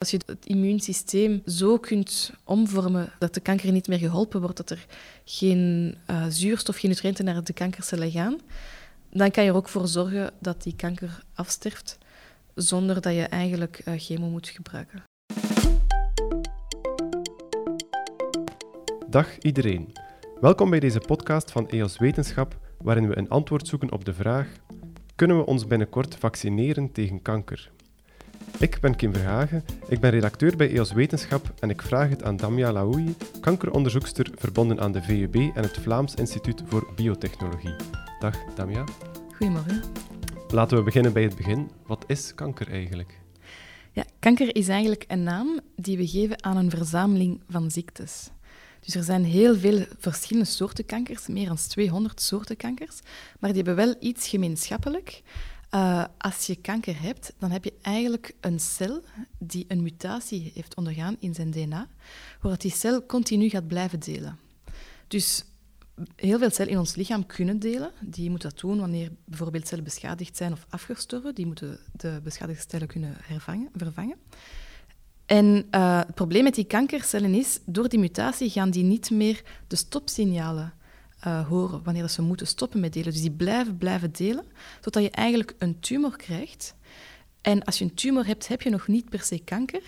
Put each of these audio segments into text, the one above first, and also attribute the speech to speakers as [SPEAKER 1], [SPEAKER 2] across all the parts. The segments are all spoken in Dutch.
[SPEAKER 1] Als je het immuunsysteem zo kunt omvormen dat de kanker niet meer geholpen wordt, dat er geen uh, zuurstof, geen nutriënten naar de kankercellen gaan, dan kan je er ook voor zorgen dat die kanker afsterft zonder dat je eigenlijk uh, chemo moet gebruiken.
[SPEAKER 2] Dag iedereen. Welkom bij deze podcast van EOS Wetenschap, waarin we een antwoord zoeken op de vraag: kunnen we ons binnenkort vaccineren tegen kanker? Ik ben Kim Verhagen, ik ben redacteur bij EOS Wetenschap en ik vraag het aan Damia Laouyi, kankeronderzoekster verbonden aan de VUB en het Vlaams Instituut voor Biotechnologie. Dag Damia.
[SPEAKER 1] Goedemorgen.
[SPEAKER 2] Laten we beginnen bij het begin. Wat is kanker eigenlijk?
[SPEAKER 1] Ja, kanker is eigenlijk een naam die we geven aan een verzameling van ziektes. Dus er zijn heel veel verschillende soorten kankers, meer dan 200 soorten kankers, maar die hebben wel iets gemeenschappelijk. Uh, als je kanker hebt, dan heb je eigenlijk een cel die een mutatie heeft ondergaan in zijn DNA, waar die cel continu gaat blijven delen. Dus heel veel cellen in ons lichaam kunnen delen. Die moeten dat doen wanneer bijvoorbeeld cellen beschadigd zijn of afgestorven. Die moeten de beschadigde cellen kunnen vervangen. En uh, het probleem met die kankercellen is, door die mutatie gaan die niet meer de stopsignalen uh, horen wanneer ze moeten stoppen met delen. Dus die blijven blijven delen, totdat je eigenlijk een tumor krijgt. En als je een tumor hebt, heb je nog niet per se kanker.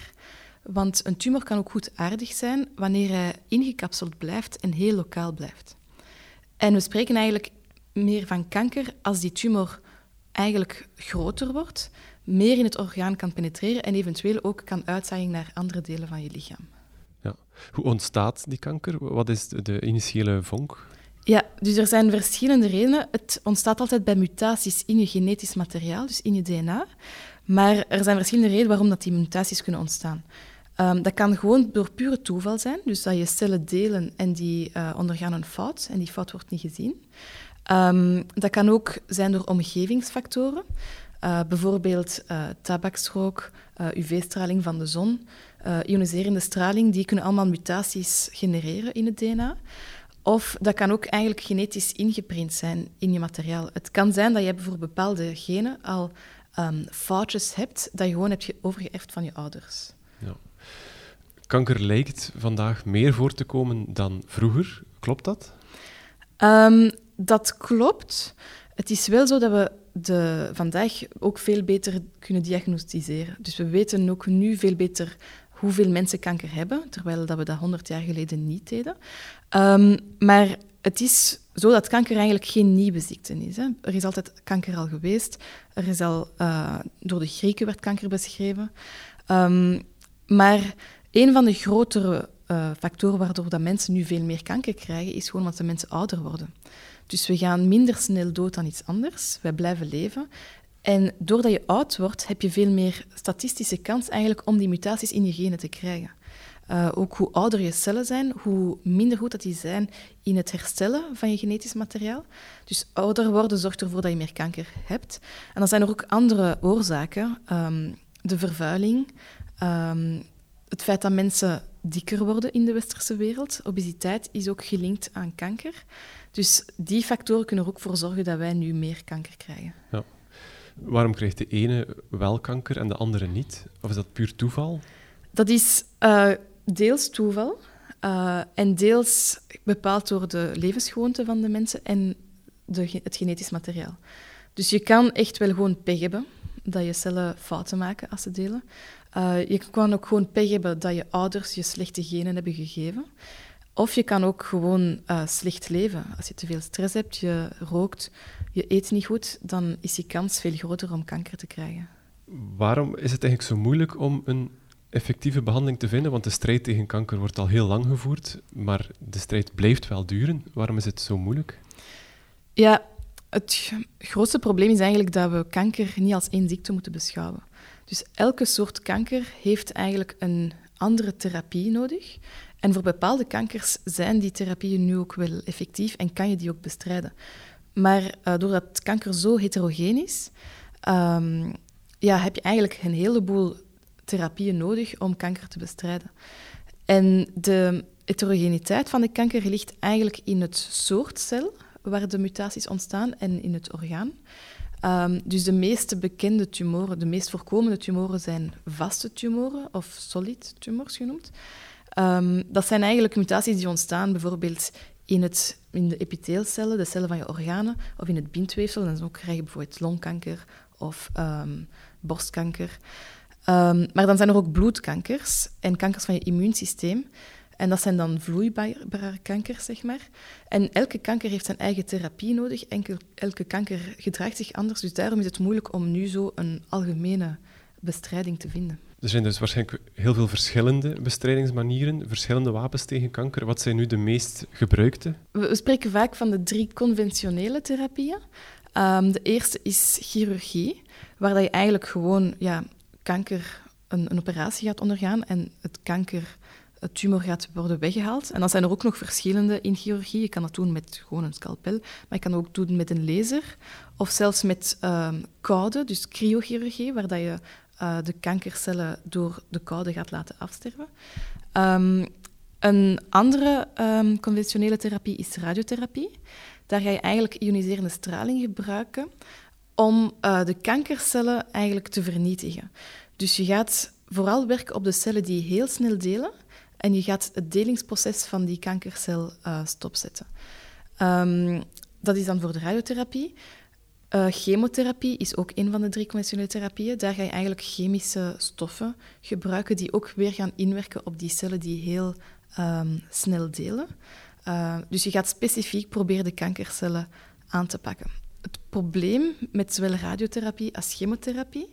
[SPEAKER 1] Want een tumor kan ook goed aardig zijn wanneer hij ingekapseld blijft en heel lokaal blijft. En we spreken eigenlijk meer van kanker als die tumor eigenlijk groter wordt, meer in het orgaan kan penetreren en eventueel ook kan uitzaaien naar andere delen van je lichaam.
[SPEAKER 2] Ja. Hoe ontstaat die kanker? Wat is de initiële vonk?
[SPEAKER 1] Ja, dus er zijn verschillende redenen. Het ontstaat altijd bij mutaties in je genetisch materiaal, dus in je DNA. Maar er zijn verschillende redenen waarom dat die mutaties kunnen ontstaan. Um, dat kan gewoon door pure toeval zijn, dus dat je cellen delen en die uh, ondergaan een fout en die fout wordt niet gezien. Um, dat kan ook zijn door omgevingsfactoren, uh, bijvoorbeeld uh, tabaksrook, UV-straling van de zon, ioniserende straling, die kunnen allemaal mutaties genereren in het DNA. Of dat kan ook eigenlijk genetisch ingeprint zijn in je materiaal. Het kan zijn dat je voor bepaalde genen al um, foutjes hebt dat je gewoon hebt overgeërfd van je ouders. Ja.
[SPEAKER 2] Kanker lijkt vandaag meer voor te komen dan vroeger. Klopt dat?
[SPEAKER 1] Um, dat klopt. Het is wel zo dat we de, vandaag ook veel beter kunnen diagnosticeren. Dus we weten ook nu veel beter hoeveel mensen kanker hebben, terwijl dat we dat 100 jaar geleden niet deden. Um, maar het is zo dat kanker eigenlijk geen nieuwe ziekte is. Hè. Er is altijd kanker al geweest. Er is al, uh, door de Grieken werd kanker beschreven. Um, maar een van de grotere uh, factoren waardoor dat mensen nu veel meer kanker krijgen, is gewoon omdat de mensen ouder worden. Dus we gaan minder snel dood dan iets anders. Wij blijven leven. En doordat je oud wordt, heb je veel meer statistische kans eigenlijk om die mutaties in je genen te krijgen. Uh, ook hoe ouder je cellen zijn, hoe minder goed dat die zijn in het herstellen van je genetisch materiaal. Dus ouder worden zorgt ervoor dat je meer kanker hebt. En dan zijn er ook andere oorzaken. Um, de vervuiling, um, het feit dat mensen dikker worden in de westerse wereld. Obesiteit is ook gelinkt aan kanker. Dus die factoren kunnen er ook voor zorgen dat wij nu meer kanker krijgen. Ja.
[SPEAKER 2] Waarom krijgt de ene wel kanker en de andere niet? Of is dat puur toeval?
[SPEAKER 1] Dat is uh, deels toeval uh, en deels bepaald door de levensgewoonten van de mensen en de, het genetisch materiaal. Dus je kan echt wel gewoon pech hebben dat je cellen fouten maken als ze delen. Uh, je kan ook gewoon pech hebben dat je ouders je slechte genen hebben gegeven. Of je kan ook gewoon uh, slecht leven. Als je te veel stress hebt, je rookt, je eet niet goed, dan is je kans veel groter om kanker te krijgen.
[SPEAKER 2] Waarom is het eigenlijk zo moeilijk om een effectieve behandeling te vinden? Want de strijd tegen kanker wordt al heel lang gevoerd, maar de strijd blijft wel duren. Waarom is het zo moeilijk?
[SPEAKER 1] Ja, het grootste probleem is eigenlijk dat we kanker niet als één ziekte moeten beschouwen. Dus elke soort kanker heeft eigenlijk een andere therapie nodig. En voor bepaalde kankers zijn die therapieën nu ook wel effectief en kan je die ook bestrijden. Maar uh, doordat kanker zo heterogeen is, um, ja, heb je eigenlijk een heleboel therapieën nodig om kanker te bestrijden. En de heterogeniteit van de kanker ligt eigenlijk in het soort cel waar de mutaties ontstaan en in het orgaan. Ehm, dus de meeste bekende tumoren, de meest voorkomende tumoren zijn vaste tumoren of solid tumors genoemd. Ehm, dat zijn eigenlijk mutaties die ontstaan bijvoorbeeld in, het, in de epiteelcellen, de cellen van je organen, of in het bindweefsel. Dan krijg je bijvoorbeeld longkanker of borstkanker. maar dan zijn er ook bloedkankers en kankers van je immuunsysteem. En dat zijn dan vloeibare kankers, zeg maar. En elke kanker heeft zijn eigen therapie nodig. Enkel, elke kanker gedraagt zich anders. Dus daarom is het moeilijk om nu zo een algemene bestrijding te vinden.
[SPEAKER 2] Er zijn dus waarschijnlijk heel veel verschillende bestrijdingsmanieren, verschillende wapens tegen kanker. Wat zijn nu de meest gebruikte?
[SPEAKER 1] We spreken vaak van de drie conventionele therapieën. Ehm, de eerste is chirurgie, waar je eigenlijk gewoon ja, kanker een, een operatie gaat ondergaan en het kanker het tumor gaat worden weggehaald. En dan zijn er ook nog verschillende in chirurgie. Je kan dat doen met gewoon een scalpel, maar je kan ook doen met een laser. Of zelfs met uh, koude, dus cryochirurgie, waar dat je uh, de kankercellen door de koude gaat laten afsterven. Um, een andere um, conventionele therapie is radiotherapie. Daar ga je eigenlijk ioniserende straling gebruiken om uh, de kankercellen eigenlijk te vernietigen. Dus je gaat vooral werken op de cellen die heel snel delen en je gaat het delingsproces van die kankercel uh, stopzetten. Um, dat is dan voor de radiotherapie. Uh, chemotherapie is ook een van de drie conventionele therapieën. Daar ga je eigenlijk chemische stoffen gebruiken die ook weer gaan inwerken op die cellen die heel um, snel delen. Uh, dus je gaat specifiek proberen de kankercellen aan te pakken. Het probleem met zowel radiotherapie als chemotherapie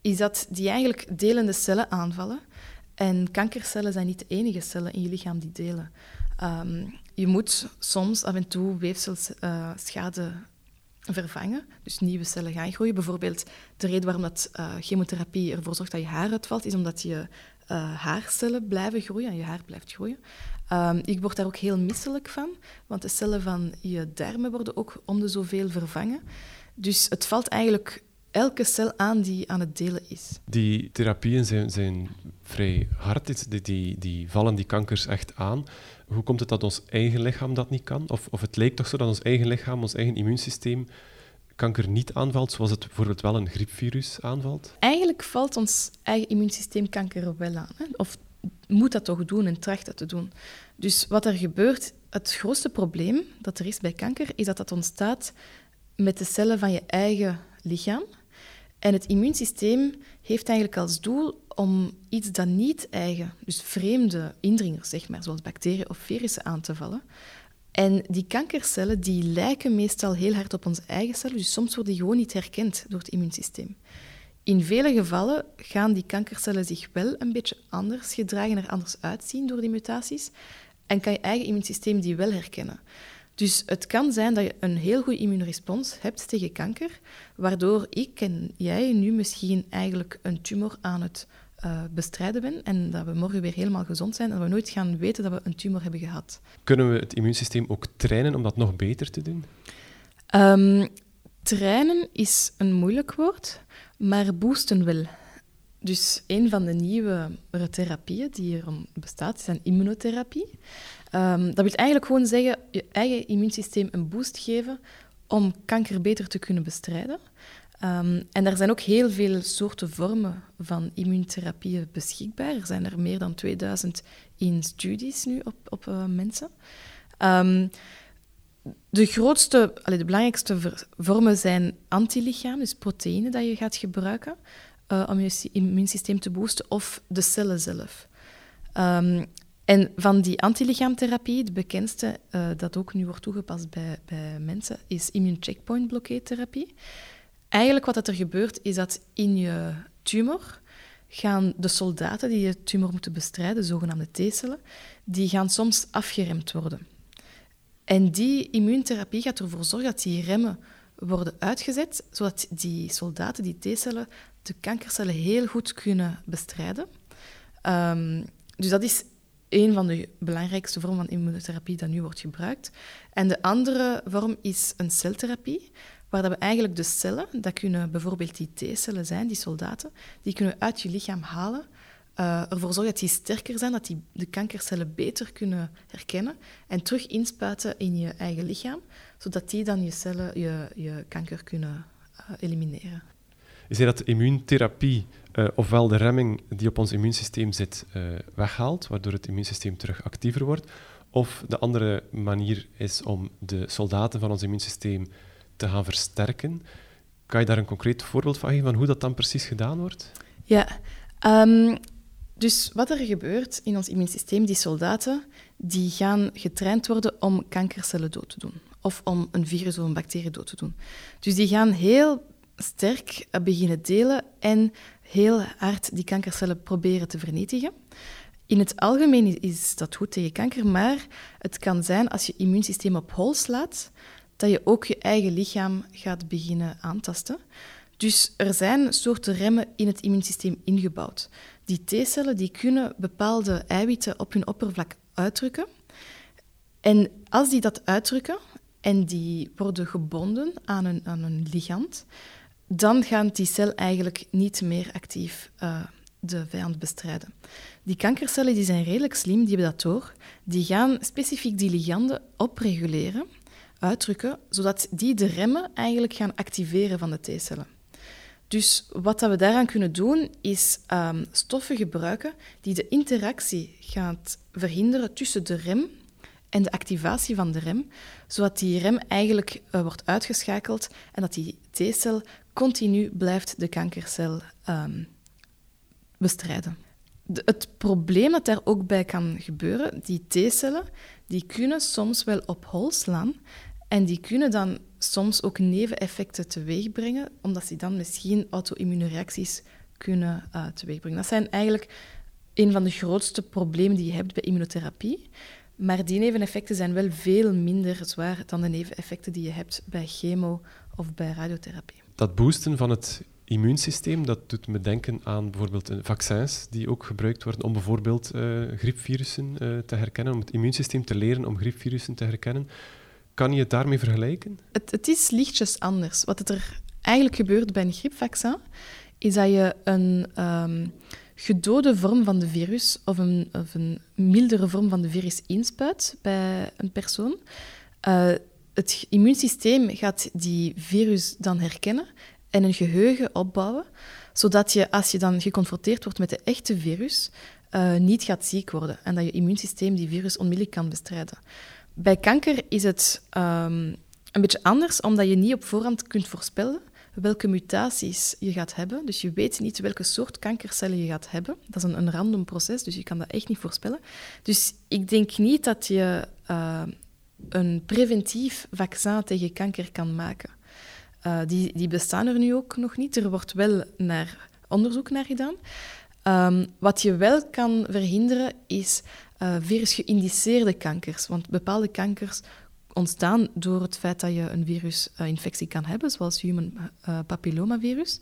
[SPEAKER 1] is dat die eigenlijk delende cellen aanvallen. En kankercellen zijn niet de enige cellen in je lichaam die delen. Um, je moet soms af en toe weefselschade uh, vervangen, dus nieuwe cellen gaan groeien. Bijvoorbeeld de reden waarom dat, uh, chemotherapie ervoor zorgt dat je haar uitvalt, is omdat je uh, haarcellen blijven groeien en je haar blijft groeien. Um, ik word daar ook heel misselijk van, want de cellen van je darmen worden ook om de zoveel vervangen. Dus het valt eigenlijk elke cel aan die aan het delen is.
[SPEAKER 2] Die therapieën zijn, zijn vrij hard, die, die, die vallen die kankers echt aan. Hoe komt het dat ons eigen lichaam dat niet kan? Of, of het lijkt toch zo dat ons eigen lichaam, ons eigen immuunsysteem kanker niet aanvalt, zoals het bijvoorbeeld wel een griepvirus aanvalt?
[SPEAKER 1] Eigenlijk valt ons eigen immuunsysteem kanker wel aan. Hè? Of moet dat toch doen en tracht dat te doen. Dus wat er gebeurt, het grootste probleem dat er is bij kanker, is dat dat ontstaat met de cellen van je eigen lichaam. En het immuunsysteem heeft eigenlijk als doel om iets dat niet eigen, dus vreemde indringers, zeg maar, zoals bacteriën of virussen, aan te vallen. En die kankercellen die lijken meestal heel hard op onze eigen cellen, dus soms worden die gewoon niet herkend door het immuunsysteem. In vele gevallen gaan die kankercellen zich wel een beetje anders gedragen, er anders uitzien door die mutaties, en kan je eigen immuunsysteem die wel herkennen. Dus het kan zijn dat je een heel goede immuunrespons hebt tegen kanker, waardoor ik en jij nu misschien eigenlijk een tumor aan het uh, bestrijden ben en dat we morgen weer helemaal gezond zijn en we nooit gaan weten dat we een tumor hebben gehad.
[SPEAKER 2] Kunnen we het immuunsysteem ook trainen om dat nog beter te doen?
[SPEAKER 1] Um, trainen is een moeilijk woord, maar boosten wel. Dus een van de nieuwe therapieën die er bestaat, is een immunotherapie. Um, dat wil eigenlijk gewoon zeggen, je eigen immuunsysteem een boost geven om kanker beter te kunnen bestrijden. Um, en er zijn ook heel veel soorten vormen van immuuntherapieën beschikbaar. Er zijn er meer dan 2000 in studies nu op, op uh, mensen. Um, de grootste, allee, de belangrijkste vormen zijn antilichamen, dus proteïnen dat je gaat gebruiken uh, om je immuunsysteem te boosten, of de cellen zelf. En van die antilichaamtherapie, de bekendste, uh, dat ook nu wordt toegepast bij, bij mensen, is immune checkpoint blokkeertherapie. Eigenlijk wat er gebeurt, is dat in je tumor gaan de soldaten die je tumor moeten bestrijden, zogenaamde T-cellen, die gaan soms afgeremd worden. En die immuuntherapie gaat ervoor zorgen dat die remmen worden uitgezet, zodat die soldaten, die T-cellen, de kankercellen heel goed kunnen bestrijden. Um, dus dat is een van de belangrijkste vormen van immunotherapie dat nu wordt gebruikt. En de andere vorm is een celtherapie, waar dat we eigenlijk de cellen, dat kunnen bijvoorbeeld die T-cellen zijn, die soldaten, die kunnen uit je lichaam halen, uh, ervoor zorgen dat die sterker zijn, dat die de kankercellen beter kunnen herkennen en terug inspuiten in je eigen lichaam, zodat die dan je cellen, je, je kanker kunnen elimineren.
[SPEAKER 2] Je zei dat immuuntherapie uh, ofwel de remming die op ons immuunsysteem zit uh, weghaalt, waardoor het immuunsysteem terug actiever wordt, of de andere manier is om de soldaten van ons immuunsysteem te gaan versterken. Kan je daar een concreet voorbeeld van geven van hoe dat dan precies gedaan wordt?
[SPEAKER 1] Ja, um, dus wat er gebeurt in ons immuunsysteem, die soldaten, die gaan getraind worden om kankercellen dood te doen. Of om een virus of een bacterie dood te doen. Dus die gaan heel sterk beginnen delen en heel hard die kankercellen proberen te vernietigen. In het algemeen is dat goed tegen kanker, maar het kan zijn als je immuunsysteem op hol slaat, dat je ook je eigen lichaam gaat beginnen aantasten. Dus er zijn soorten remmen in het immuunsysteem ingebouwd. Die T-cellen die kunnen bepaalde eiwitten op hun oppervlak uitdrukken. En als die dat uitdrukken en die worden gebonden aan een, aan een ligand, dan gaan die cel eigenlijk niet meer actief uh, de vijand bestrijden. Die kankercellen die zijn redelijk slim, die hebben dat door. Die gaan specifiek die liganden opreguleren, uitdrukken, zodat die de remmen eigenlijk gaan activeren van de T-cellen. Dus wat dat we daaraan kunnen doen, is um, stoffen gebruiken die de interactie gaat verhinderen tussen de rem en de activatie van de rem, zodat die rem eigenlijk uh, wordt uitgeschakeld en dat die T-cel continu blijft de kankercel um, bestrijden. De, het probleem dat daar ook bij kan gebeuren, die T-cellen, die kunnen soms wel op hol slaan en die kunnen dan soms ook neveneffecten teweegbrengen, omdat ze dan misschien auto-immuunreacties kunnen uh, teweegbrengen. Dat zijn eigenlijk een van de grootste problemen die je hebt bij immunotherapie. Maar die neveneffecten zijn wel veel minder zwaar dan de neveneffecten die je hebt bij chemo of bij radiotherapie.
[SPEAKER 2] Dat boosten van het immuunsysteem, dat doet me denken aan bijvoorbeeld vaccins die ook gebruikt worden om bijvoorbeeld uh, griepvirussen uh, te herkennen, om het immuunsysteem te leren om griepvirussen te herkennen. Kan je het daarmee vergelijken?
[SPEAKER 1] Het, het is lichtjes anders. Wat er eigenlijk gebeurt bij een griepvaccin, is dat je een um, gedode vorm van de virus of een, of een mildere vorm van de virus inspuit bij een persoon. Uh, het immuunsysteem gaat die virus dan herkennen en een geheugen opbouwen, zodat je, als je dan geconfronteerd wordt met de echte virus, uh, niet gaat ziek worden en dat je immuunsysteem die virus onmiddellijk kan bestrijden. Bij kanker is het um, een beetje anders, omdat je niet op voorhand kunt voorspellen welke mutaties je gaat hebben. Dus je weet niet welke soort kankercellen je gaat hebben. Dat is een, een random proces, dus je kan dat echt niet voorspellen. Dus ik denk niet dat je uh, een preventief vaccin tegen kanker kan maken. Uh, die, die bestaan er nu ook nog niet. Er wordt wel naar onderzoek naar gedaan. Um, wat je wel kan verhinderen is uh, virusgeïndiceerde kankers. Want bepaalde kankers ontstaan door het feit dat je een virusinfectie kan hebben, zoals human papillomavirus.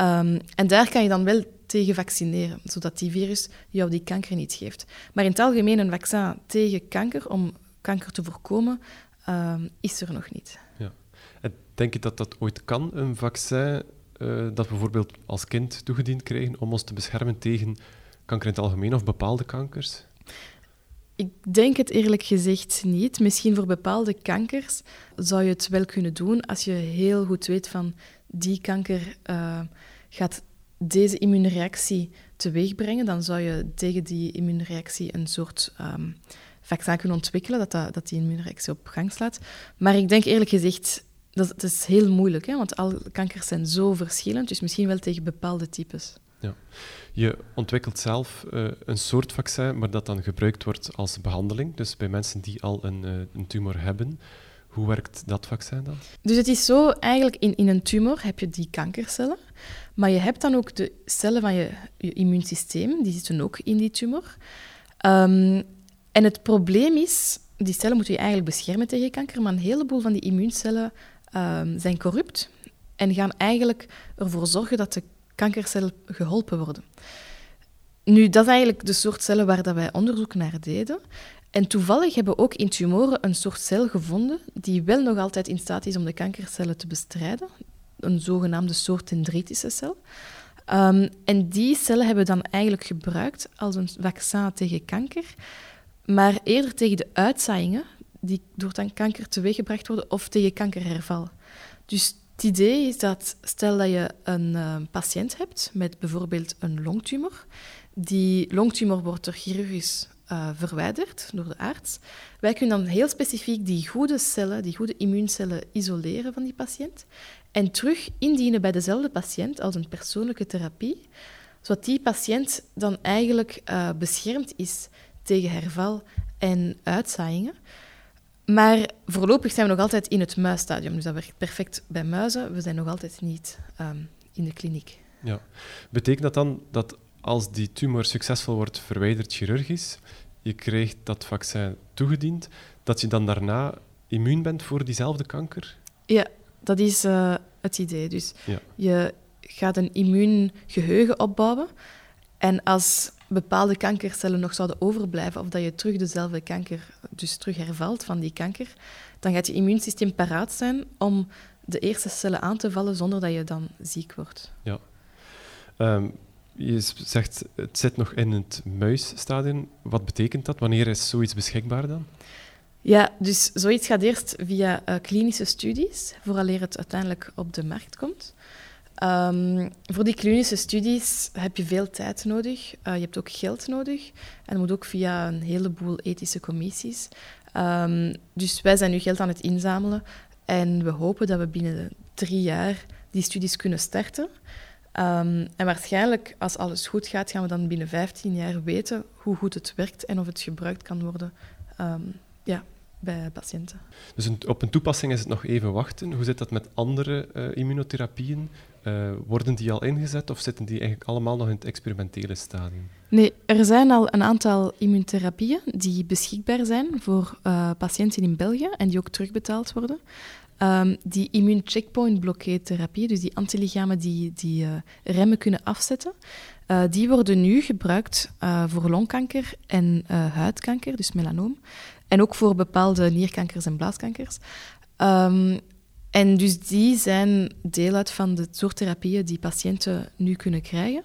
[SPEAKER 1] Um, en daar kan je dan wel tegen vaccineren, zodat die virus jou die kanker niet geeft. Maar in het algemeen een vaccin tegen kanker, om kanker te voorkomen, um, is er nog niet.
[SPEAKER 2] Ja. En denk je dat dat ooit kan, een vaccin uh, dat we bijvoorbeeld als kind toegediend krijgen om ons te beschermen tegen kanker in het algemeen of bepaalde kankers?
[SPEAKER 1] Ik denk het eerlijk gezegd niet. Misschien voor bepaalde kankers zou je het wel kunnen doen als je heel goed weet van die kanker uh, gaat deze immuunreactie teweegbrengen. Dan zou je tegen die immuunreactie een soort um, vaccin kunnen ontwikkelen, dat, dat, dat die immuunreactie op gang slaat. Maar ik denk eerlijk gezegd, dat, dat is heel moeilijk, hè, want alle kankers zijn zo verschillend, dus misschien wel tegen bepaalde types.
[SPEAKER 2] Ja. Je ontwikkelt zelf uh, een soort vaccin, maar dat dan gebruikt wordt als behandeling. Dus bij mensen die al een, uh, een tumor hebben. Hoe werkt dat vaccin dan?
[SPEAKER 1] Dus het is zo, eigenlijk in, in een tumor heb je die kankercellen, maar je hebt dan ook de cellen van je, je immuunsysteem, die zitten ook in die tumor. Um, en het probleem is, die cellen moeten je eigenlijk beschermen tegen kanker, maar een heleboel van die immuuncellen um, zijn corrupt en gaan eigenlijk ervoor zorgen dat de kankercellen geholpen worden. Nu, dat is eigenlijk de soort cellen waar dat wij onderzoek naar deden. En toevallig hebben we ook in tumoren een soort cel gevonden die wel nog altijd in staat is om de kankercellen te bestrijden. Een zogenaamde soort dendritische cel. Um, en die cellen hebben we dan eigenlijk gebruikt als een vaccin tegen kanker, maar eerder tegen de uitzaaiingen die door dan kanker teweeggebracht worden of tegen kankerherval. Dus Het idee is dat, stel dat je een uh, patiënt hebt met bijvoorbeeld een longtumor. Die longtumor wordt door chirurgisch uh, verwijderd door de arts. Wij kunnen dan heel specifiek die goede cellen, die goede immuuncellen, isoleren van die patiënt en terug indienen bij dezelfde patiënt als een persoonlijke therapie, zodat die patiënt dan eigenlijk uh, beschermd is tegen herval en uitzaaiingen. Maar voorlopig zijn we nog altijd in het muisstadium, dus dat werkt perfect bij muizen. We zijn nog altijd niet um, in de kliniek.
[SPEAKER 2] Ja. Betekent dat dan dat als die tumor succesvol wordt verwijderd chirurgisch, je krijgt dat vaccin toegediend, dat je dan daarna immuun bent voor diezelfde kanker?
[SPEAKER 1] Ja, dat is uh, het idee. Dus ja. je gaat een immuungeheugen opbouwen. En als bepaalde kankercellen nog zouden overblijven, of dat je terug dezelfde kanker, dus terug hervalt van die kanker, dan gaat je immuunsysteem paraat zijn om de eerste cellen aan te vallen zonder dat je dan ziek wordt.
[SPEAKER 2] Ja. Um, je zegt, het zit nog in het muisstadium. Wat betekent dat? Wanneer is zoiets beschikbaar dan?
[SPEAKER 1] Ja, dus zoiets gaat eerst via uh, klinische studies, vooraleer het uiteindelijk op de markt komt. Um, voor die klinische studies heb je veel tijd nodig. Uh, je hebt ook geld nodig. En dat moet ook via een heleboel ethische commissies. Um, dus wij zijn nu geld aan het inzamelen. En we hopen dat we binnen drie jaar die studies kunnen starten. Um, en waarschijnlijk, als alles goed gaat, gaan we dan binnen 15 jaar weten hoe goed het werkt en of het gebruikt kan worden ja, bij patiënten.
[SPEAKER 2] Dus een, op een toepassing is het nog even wachten. Hoe zit dat met andere uh, immunotherapieën? Uh, worden die al ingezet of zitten die eigenlijk allemaal nog in het experimentele stadium?
[SPEAKER 1] Nee, er zijn al een aantal immuuntherapieën die beschikbaar zijn voor uh, patiënten in België en die ook terugbetaald worden. Um, die immuuncheckpoint blokkeertherapie, dus die antilichamen die, die uh, remmen kunnen afzetten, uh, die worden nu gebruikt uh, voor longkanker en huidkanker, dus melanoom. En ook voor bepaalde nierkankers en blaaskankers. Um, en dus die zijn deel uit van de soort therapieën die patiënten nu kunnen krijgen.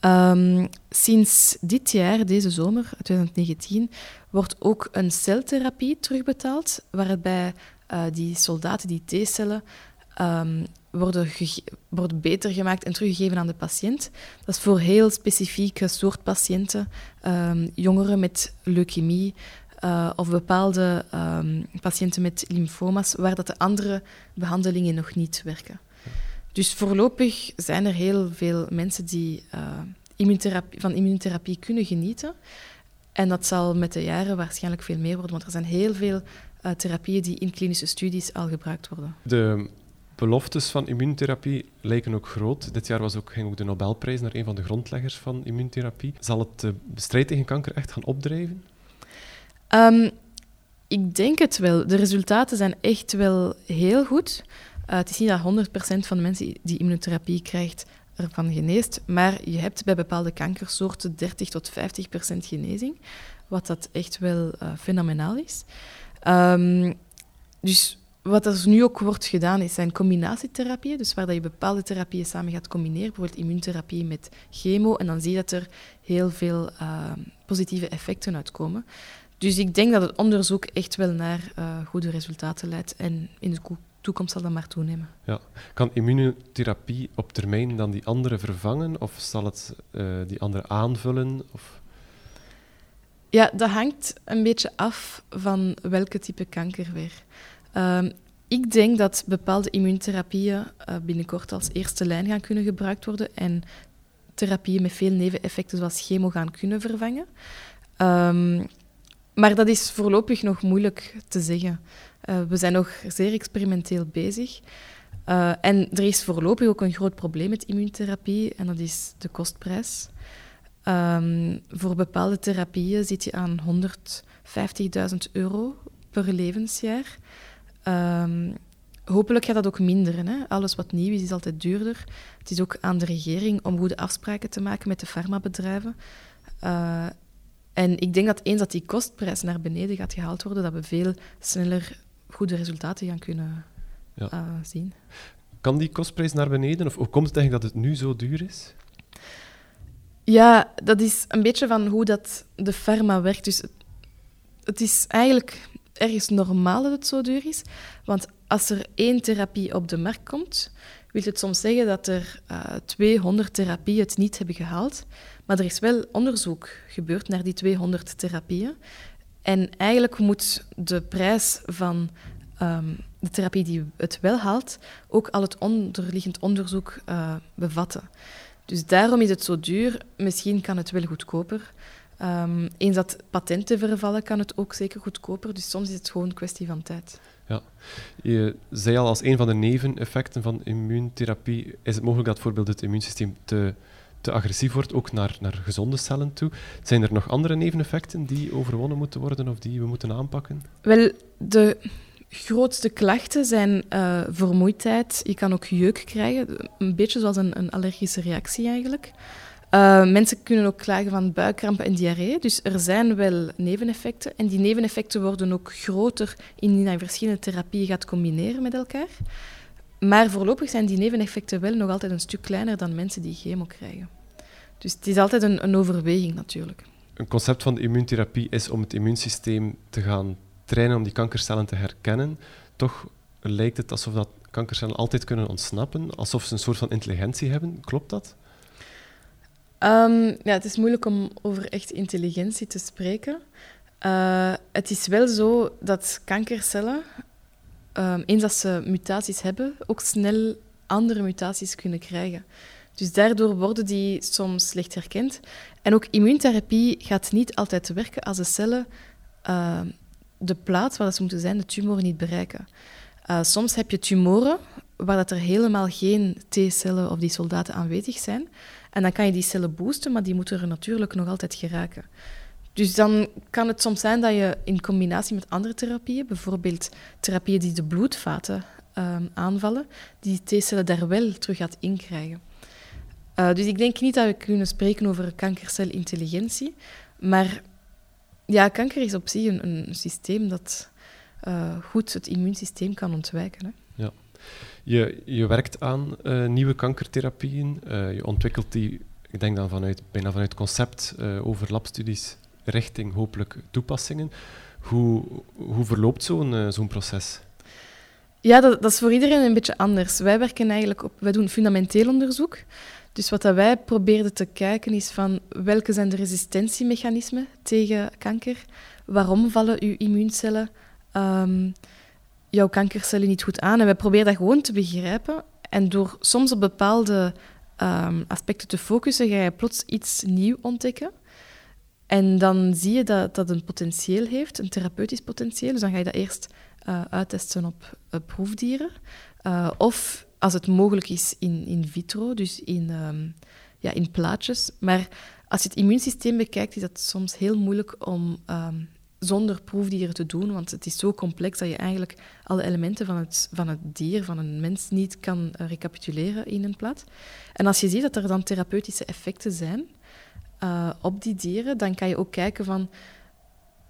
[SPEAKER 1] Um, sinds dit jaar, deze zomer, 2019, wordt ook een celtherapie terugbetaald, waarbij uh, die soldaten, die T-cellen, um, worden, worden beter gemaakt en teruggegeven aan de patiënt. Dat is voor heel specifieke soort patiënten, jongeren met leukemie uh, of bepaalde um, patiënten met lymfoma's, waar dat de andere behandelingen nog niet werken. Dus voorlopig zijn er heel veel mensen die immuuntherapie, van immuuntherapie kunnen genieten. En dat zal met de jaren waarschijnlijk veel meer worden, want er zijn heel veel uh, therapieën die in klinische studies al gebruikt worden.
[SPEAKER 2] De beloftes van immuuntherapie lijken ook groot. Dit jaar was ook, ging ook de Nobelprijs naar een van de grondleggers van immuuntherapie. Zal het de strijd tegen kanker echt gaan opdrijven?
[SPEAKER 1] Um, ik denk het wel. De resultaten zijn echt wel heel goed. Uh, het is niet dat 100% van de mensen die immunotherapie krijgt ervan geneest, maar je hebt bij bepaalde kankersoorten 30 tot 50% genezing, wat dat echt wel uh, fenomenaal is. Um, dus wat er nu ook wordt gedaan, is zijn combinatietherapieën, dus waar dat je bepaalde therapieën samen gaat combineren, bijvoorbeeld immuuntherapie met chemo, en dan zie je dat er heel veel uh, positieve effecten uitkomen. Dus ik denk dat het onderzoek echt wel naar uh, goede resultaten leidt en in de toekomst zal dat maar toenemen.
[SPEAKER 2] Ja. Kan immunotherapie op termijn dan die andere vervangen of zal het uh, die andere aanvullen? Of?
[SPEAKER 1] Ja, dat hangt een beetje af van welke type kanker weer. Um, ik denk dat bepaalde immuuntherapieën uh, binnenkort als eerste lijn gaan kunnen gebruikt worden en therapieën met veel neveneffecten zoals chemo gaan kunnen vervangen. Um, maar dat is voorlopig nog moeilijk te zeggen. Uh, we zijn nog zeer experimenteel bezig. Uh, en er is voorlopig ook een groot probleem met immuuntherapie en dat is de kostprijs. Um, voor bepaalde therapieën zit je aan 150.000 euro per levensjaar. Um, hopelijk gaat dat ook minderen. Hè? Alles wat nieuw is, is altijd duurder. Het is ook aan de regering om goede afspraken te maken met de farmabedrijven. Uh, en ik denk dat eens dat die kostprijs naar beneden gaat gehaald worden, dat we veel sneller goede resultaten gaan kunnen ja. uh, zien.
[SPEAKER 2] Kan die kostprijs naar beneden? Of hoe komt het eigenlijk dat het nu zo duur is?
[SPEAKER 1] Ja, dat is een beetje van hoe dat de pharma werkt. Dus het, het is eigenlijk ergens normaal dat het zo duur is. Want als er één therapie op de markt komt, wil het soms zeggen dat er uh, eh, 200 therapieën het niet hebben gehaald. Maar er is wel onderzoek gebeurd naar die 200 therapieën. En eigenlijk moet de prijs van ehm, de therapie die het wel haalt, ook al het onderliggend onderzoek uh, bevatten. Dus daarom is het zo duur. Misschien kan het wel goedkoper. Um, eens dat patenten vervallen, kan het ook zeker goedkoper. Dus soms is het gewoon een kwestie van tijd.
[SPEAKER 2] Ja, je zei al als een van de neveneffecten van immuuntherapie is het mogelijk dat bijvoorbeeld het immuunsysteem te, te agressief wordt, ook naar, naar gezonde cellen toe. Zijn er nog andere neveneffecten die overwonnen moeten worden of die we moeten aanpakken?
[SPEAKER 1] Wel, de grootste klachten zijn uh, vermoeidheid. Je kan ook jeuk krijgen, een beetje zoals een, een allergische reactie eigenlijk. Uh, mensen kunnen ook klagen van buikkrampen en diarree. Dus er zijn wel neveneffecten. En die neveneffecten worden ook groter indien je verschillende therapieën gaat combineren met elkaar. Maar voorlopig zijn die neveneffecten wel nog altijd een stuk kleiner dan mensen die chemo krijgen. Dus het is altijd een, een overweging natuurlijk.
[SPEAKER 2] Een concept van de immuuntherapie is om het immuunsysteem te gaan trainen om die kankercellen te herkennen. Toch lijkt het alsof dat kankercellen altijd kunnen ontsnappen, alsof ze een soort van intelligentie hebben. Klopt dat?
[SPEAKER 1] Um, ja, het is moeilijk om over echt intelligentie te spreken. Uh, het is wel zo dat kankercellen, um, eens dat ze mutaties hebben, ook snel andere mutaties kunnen krijgen. Dus daardoor worden die soms slecht herkend. En ook immuuntherapie gaat niet altijd werken als de cellen uh, de plaats waar ze moeten zijn, de tumor, niet bereiken. Uh, soms heb je tumoren waar dat er helemaal geen T-cellen of die soldaten aanwezig zijn. En dan kan je die cellen boosten, maar die moeten er natuurlijk nog altijd geraken. Dus dan kan het soms zijn dat je in combinatie met andere therapieën, bijvoorbeeld therapieën die de bloedvaten um, aanvallen, die T-cellen daar wel terug gaat inkrijgen. Uh, dus ik denk niet dat we kunnen spreken over kankercelintelligentie, maar ja, kanker is op zich een, een systeem dat uh, goed het immuunsysteem kan ontwijken. Hè.
[SPEAKER 2] Ja. Je, je werkt aan uh, nieuwe kankertherapieën. Je ontwikkelt die, ik denk dan vanuit, bijna vanuit concept uh, over labstudies richting hopelijk toepassingen. Hoe, hoe verloopt zo'n zo'n proces?
[SPEAKER 1] Ja, dat, is voor iedereen een beetje anders. Wij werken eigenlijk op, wij doen fundamenteel onderzoek. Dus wat dat wij probeerden te kijken is van welke zijn de resistentiemechanismen tegen kanker? Waarom vallen uw immuuncellen? Um, jouw kankercellen niet goed aan. En we proberen dat gewoon te begrijpen. En door soms op bepaalde um, aspecten te focussen, ga je plots iets nieuw ontdekken. En dan zie je dat dat een potentieel heeft, een therapeutisch potentieel. Dus dan ga je dat eerst uh, uittesten op uh, proefdieren. Uh, of als het mogelijk is in, in vitro, dus in, um, ja, in plaatjes. Maar als je het immuunsysteem bekijkt, is dat soms heel moeilijk om um, zonder proefdieren te doen, want het is zo complex dat je eigenlijk alle elementen van het, van het dier, van een mens, niet kan recapituleren in een plaat. En als je ziet dat er dan therapeutische effecten zijn uh, op die dieren, dan kan je ook kijken van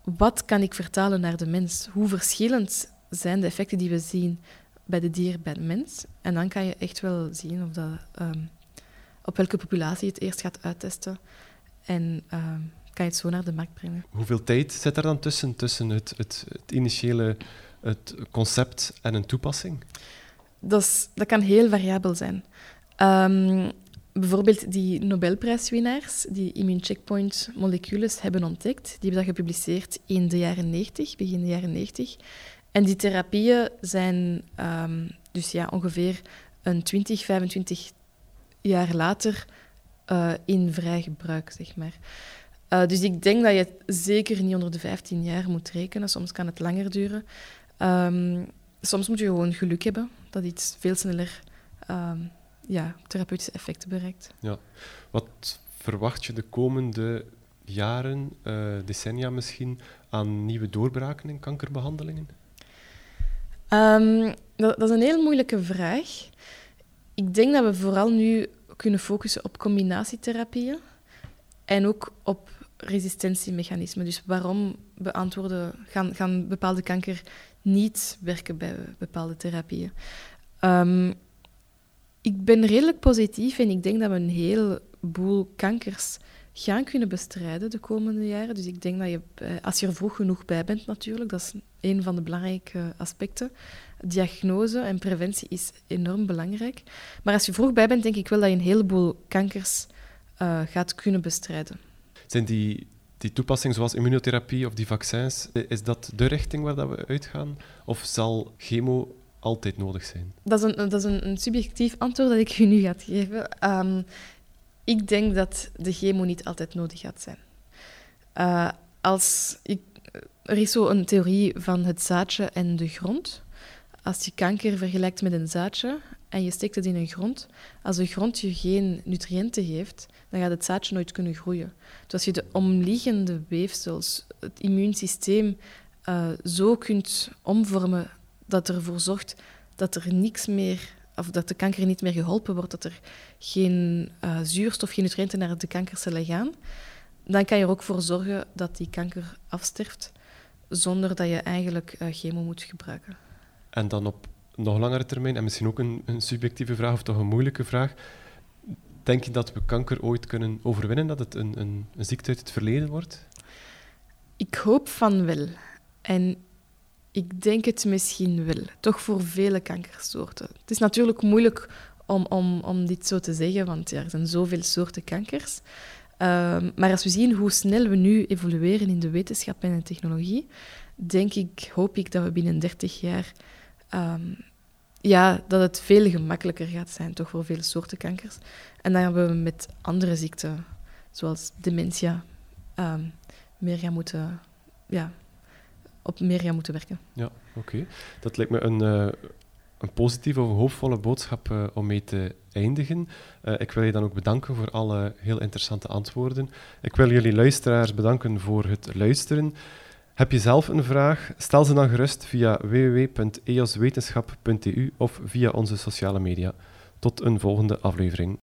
[SPEAKER 1] wat kan ik vertalen naar de mens? Hoe verschillend zijn de effecten die we zien bij de dier, bij de mens? En dan kan je echt wel zien of dat, um, op welke populatie je het eerst gaat uittesten. En um, kan je het zo naar de markt brengen.
[SPEAKER 2] Hoeveel tijd zit er dan tussen, tussen het, het, het initiële het concept en een toepassing?
[SPEAKER 1] Dat, is, dat kan heel variabel zijn. Um, bijvoorbeeld die Nobelprijswinnaars die immune checkpoint molecules hebben ontdekt, die hebben dat gepubliceerd in de jaren 90, begin de jaren 90. En die therapieën zijn um, dus ja, ongeveer een 20, 25 jaar later uh, in vrij gebruik, zeg maar. Uh, dus ik denk dat je zeker niet onder de 15 jaar moet rekenen. Soms kan het langer duren. Um, soms moet je gewoon geluk hebben dat iets veel sneller um, ja, therapeutische effecten bereikt.
[SPEAKER 2] Ja. Wat verwacht je de komende jaren, uh, decennia misschien, aan nieuwe doorbraken in kankerbehandelingen?
[SPEAKER 1] Um, dat, dat is een heel moeilijke vraag. Ik denk dat we vooral nu kunnen focussen op combinatietherapieën en ook op resistentiemechanismen. Dus waarom beantwoorden, gaan, gaan bepaalde kanker niet werken bij bepaalde therapieën? Um, ik ben redelijk positief en ik denk dat we een heleboel kankers gaan kunnen bestrijden de komende jaren. Dus ik denk dat je, als je er vroeg genoeg bij bent natuurlijk, dat is een van de belangrijke aspecten, diagnose en preventie is enorm belangrijk. Maar als je vroeg bij bent, denk ik wel dat je een heleboel kankers uh, gaat kunnen bestrijden.
[SPEAKER 2] Zijn die, die toepassingen zoals immunotherapie of die vaccins, is dat de richting waar dat we uitgaan? Of zal chemo altijd nodig zijn?
[SPEAKER 1] Dat is een, dat is een, subjectief antwoord dat ik je nu ga geven. Um, ik denk dat de chemo niet altijd nodig gaat zijn. Uh, als er is zo een theorie van het zaadje en de grond. Als je kanker vergelijkt met een zaadje en je steekt het in een grond, als de grond je geen nutriënten geeft, dan gaat het zaadje nooit kunnen groeien. Dus als je de omliggende weefsels, het immuunsysteem, uh, zo kunt omvormen dat ervoor zorgt dat er niks meer, of dat de kanker niet meer geholpen wordt, dat er geen uh, zuurstof, geen nutriënten naar de kankercellen gaan, dan kan je er ook voor zorgen dat die kanker afsterft zonder dat je eigenlijk uh, chemo moet gebruiken.
[SPEAKER 2] En dan op nog langere termijn, en misschien ook een, een, subjectieve vraag of toch een moeilijke vraag, denk je dat we kanker ooit kunnen overwinnen, dat het een, een, een ziekte uit het verleden wordt?
[SPEAKER 1] Ik hoop van wel. En ik denk het misschien wel, toch voor vele kankersoorten. Het is natuurlijk moeilijk om, om, om dit zo te zeggen, want ja, er zijn zoveel soorten kankers. Um, maar als we zien hoe snel we nu evolueren in de wetenschap en de technologie, denk ik, hoop ik dat we binnen 30 jaar um, ja, dat het veel gemakkelijker gaat zijn, toch voor veel soorten kankers. En dan hebben we met andere ziekten, zoals dementia, um, meer gaan moeten, ja, op meer moeten werken.
[SPEAKER 2] Ja, oké. Dat lijkt me een, uh, een positieve of hoopvolle boodschap uh, om mee te eindigen. Uh, ik wil je dan ook bedanken voor alle heel interessante antwoorden. Ik wil jullie luisteraars bedanken voor het luisteren. Heb je zelf een vraag? Stel ze dan gerust via www.eoswetenschap.eu of via onze sociale media. Tot een volgende aflevering.